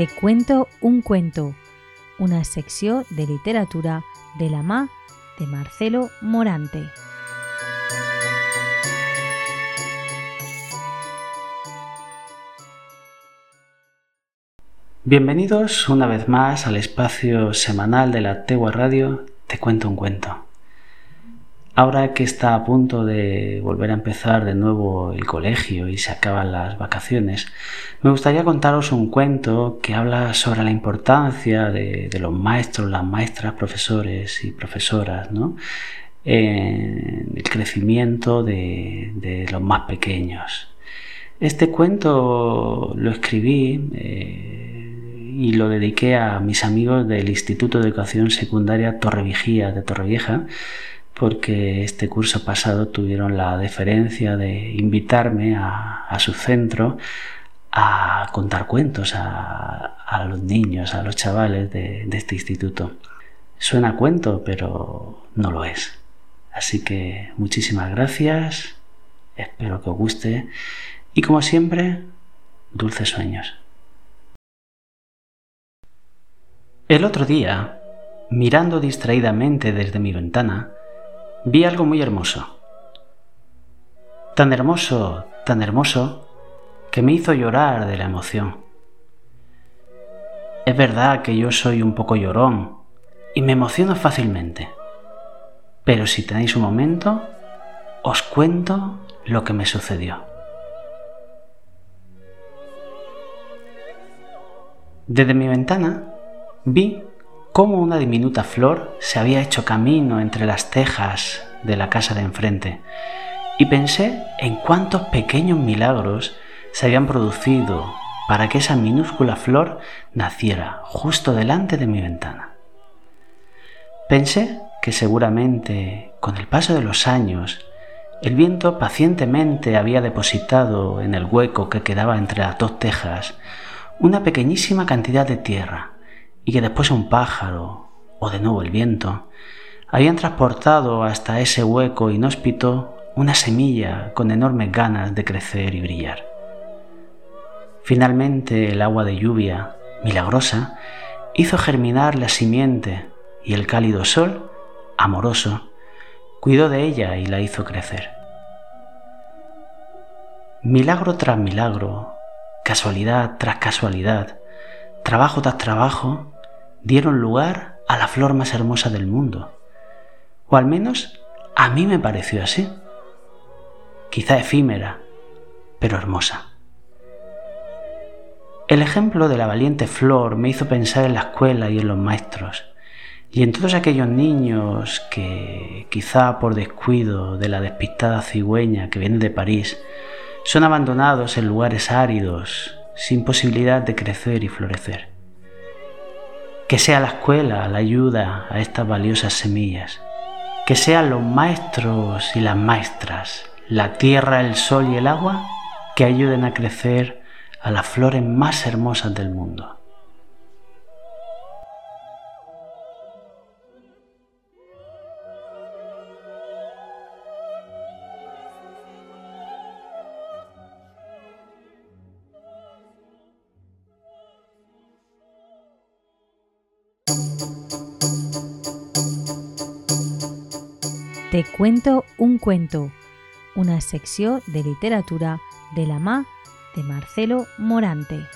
Te cuento un cuento, una secció de literatura de la mà de Marcelo Morante. Bienvenidos una vez más al espacio semanal de la Tegua Radio Te cuento un cuento. Ahora que está a punto de volver a empezar de nuevo el colegio y se acaban las vacaciones, me gustaría contaros un cuento que habla sobre la importancia de, los maestros, las maestras, profesores y profesoras, ¿no? en el crecimiento de, los más pequeños. Este cuento lo escribí eh, y lo dediqué a mis amigos del Instituto de Educación Secundaria Torrevieja de Torrevieja, porque este curso pasado tuvieron la deferencia de invitarme a, su centro a contar cuentos a, los niños, a los chavales de, este instituto. Suena cuento, pero no lo es. Así que muchísimas gracias, espero que os guste y como siempre, dulces sueños. El otro día, mirando distraídamente desde mi ventana, vi algo muy hermoso. Tan hermoso, tan hermoso, que me hizo llorar de la emoción. Es verdad que yo soy un poco llorón y me emociono fácilmente. Pero si tenéis un momento, os cuento lo que me sucedió. Desde mi ventana vi cómo una diminuta flor se había hecho camino entre las tejas de la casa de enfrente y pensé en cuántos pequeños milagros se habían producido para que esa minúscula flor naciera justo delante de mi ventana. Pensé que seguramente con el paso de los años el viento pacientemente había depositado en el hueco que quedaba entre las dos tejas una pequeñísima cantidad de tierra y que después un pájaro, o de nuevo el viento, habían transportado hasta ese hueco inhóspito una semilla con enormes ganas de crecer y brillar. Finalmente el agua de lluvia, milagrosa, hizo germinar la simiente y el cálido sol, amoroso, cuidó de ella y la hizo crecer. Milagro tras milagro, casualidad tras casualidad, trabajo tras trabajo, dieron lugar a la flor más hermosa del mundo. O al menos a mí me pareció así. Quizá efímera, pero hermosa. El ejemplo de la valiente flor me hizo pensar en la escuela y en los maestros, y en todos aquellos niños que, quizá por descuido de la despistada cigüeña que viene de París, son abandonados en lugares áridos, sin posibilidad de crecer y florecer. Que sea la escuela la ayuda a estas valiosas semillas. Que sean los maestros y las maestras, la tierra, el sol y el agua, que ayuden a crecer a las flores más hermosas del mundo. Te cuento un cuento, una secció de literatura de la mà de Marcelo Morante.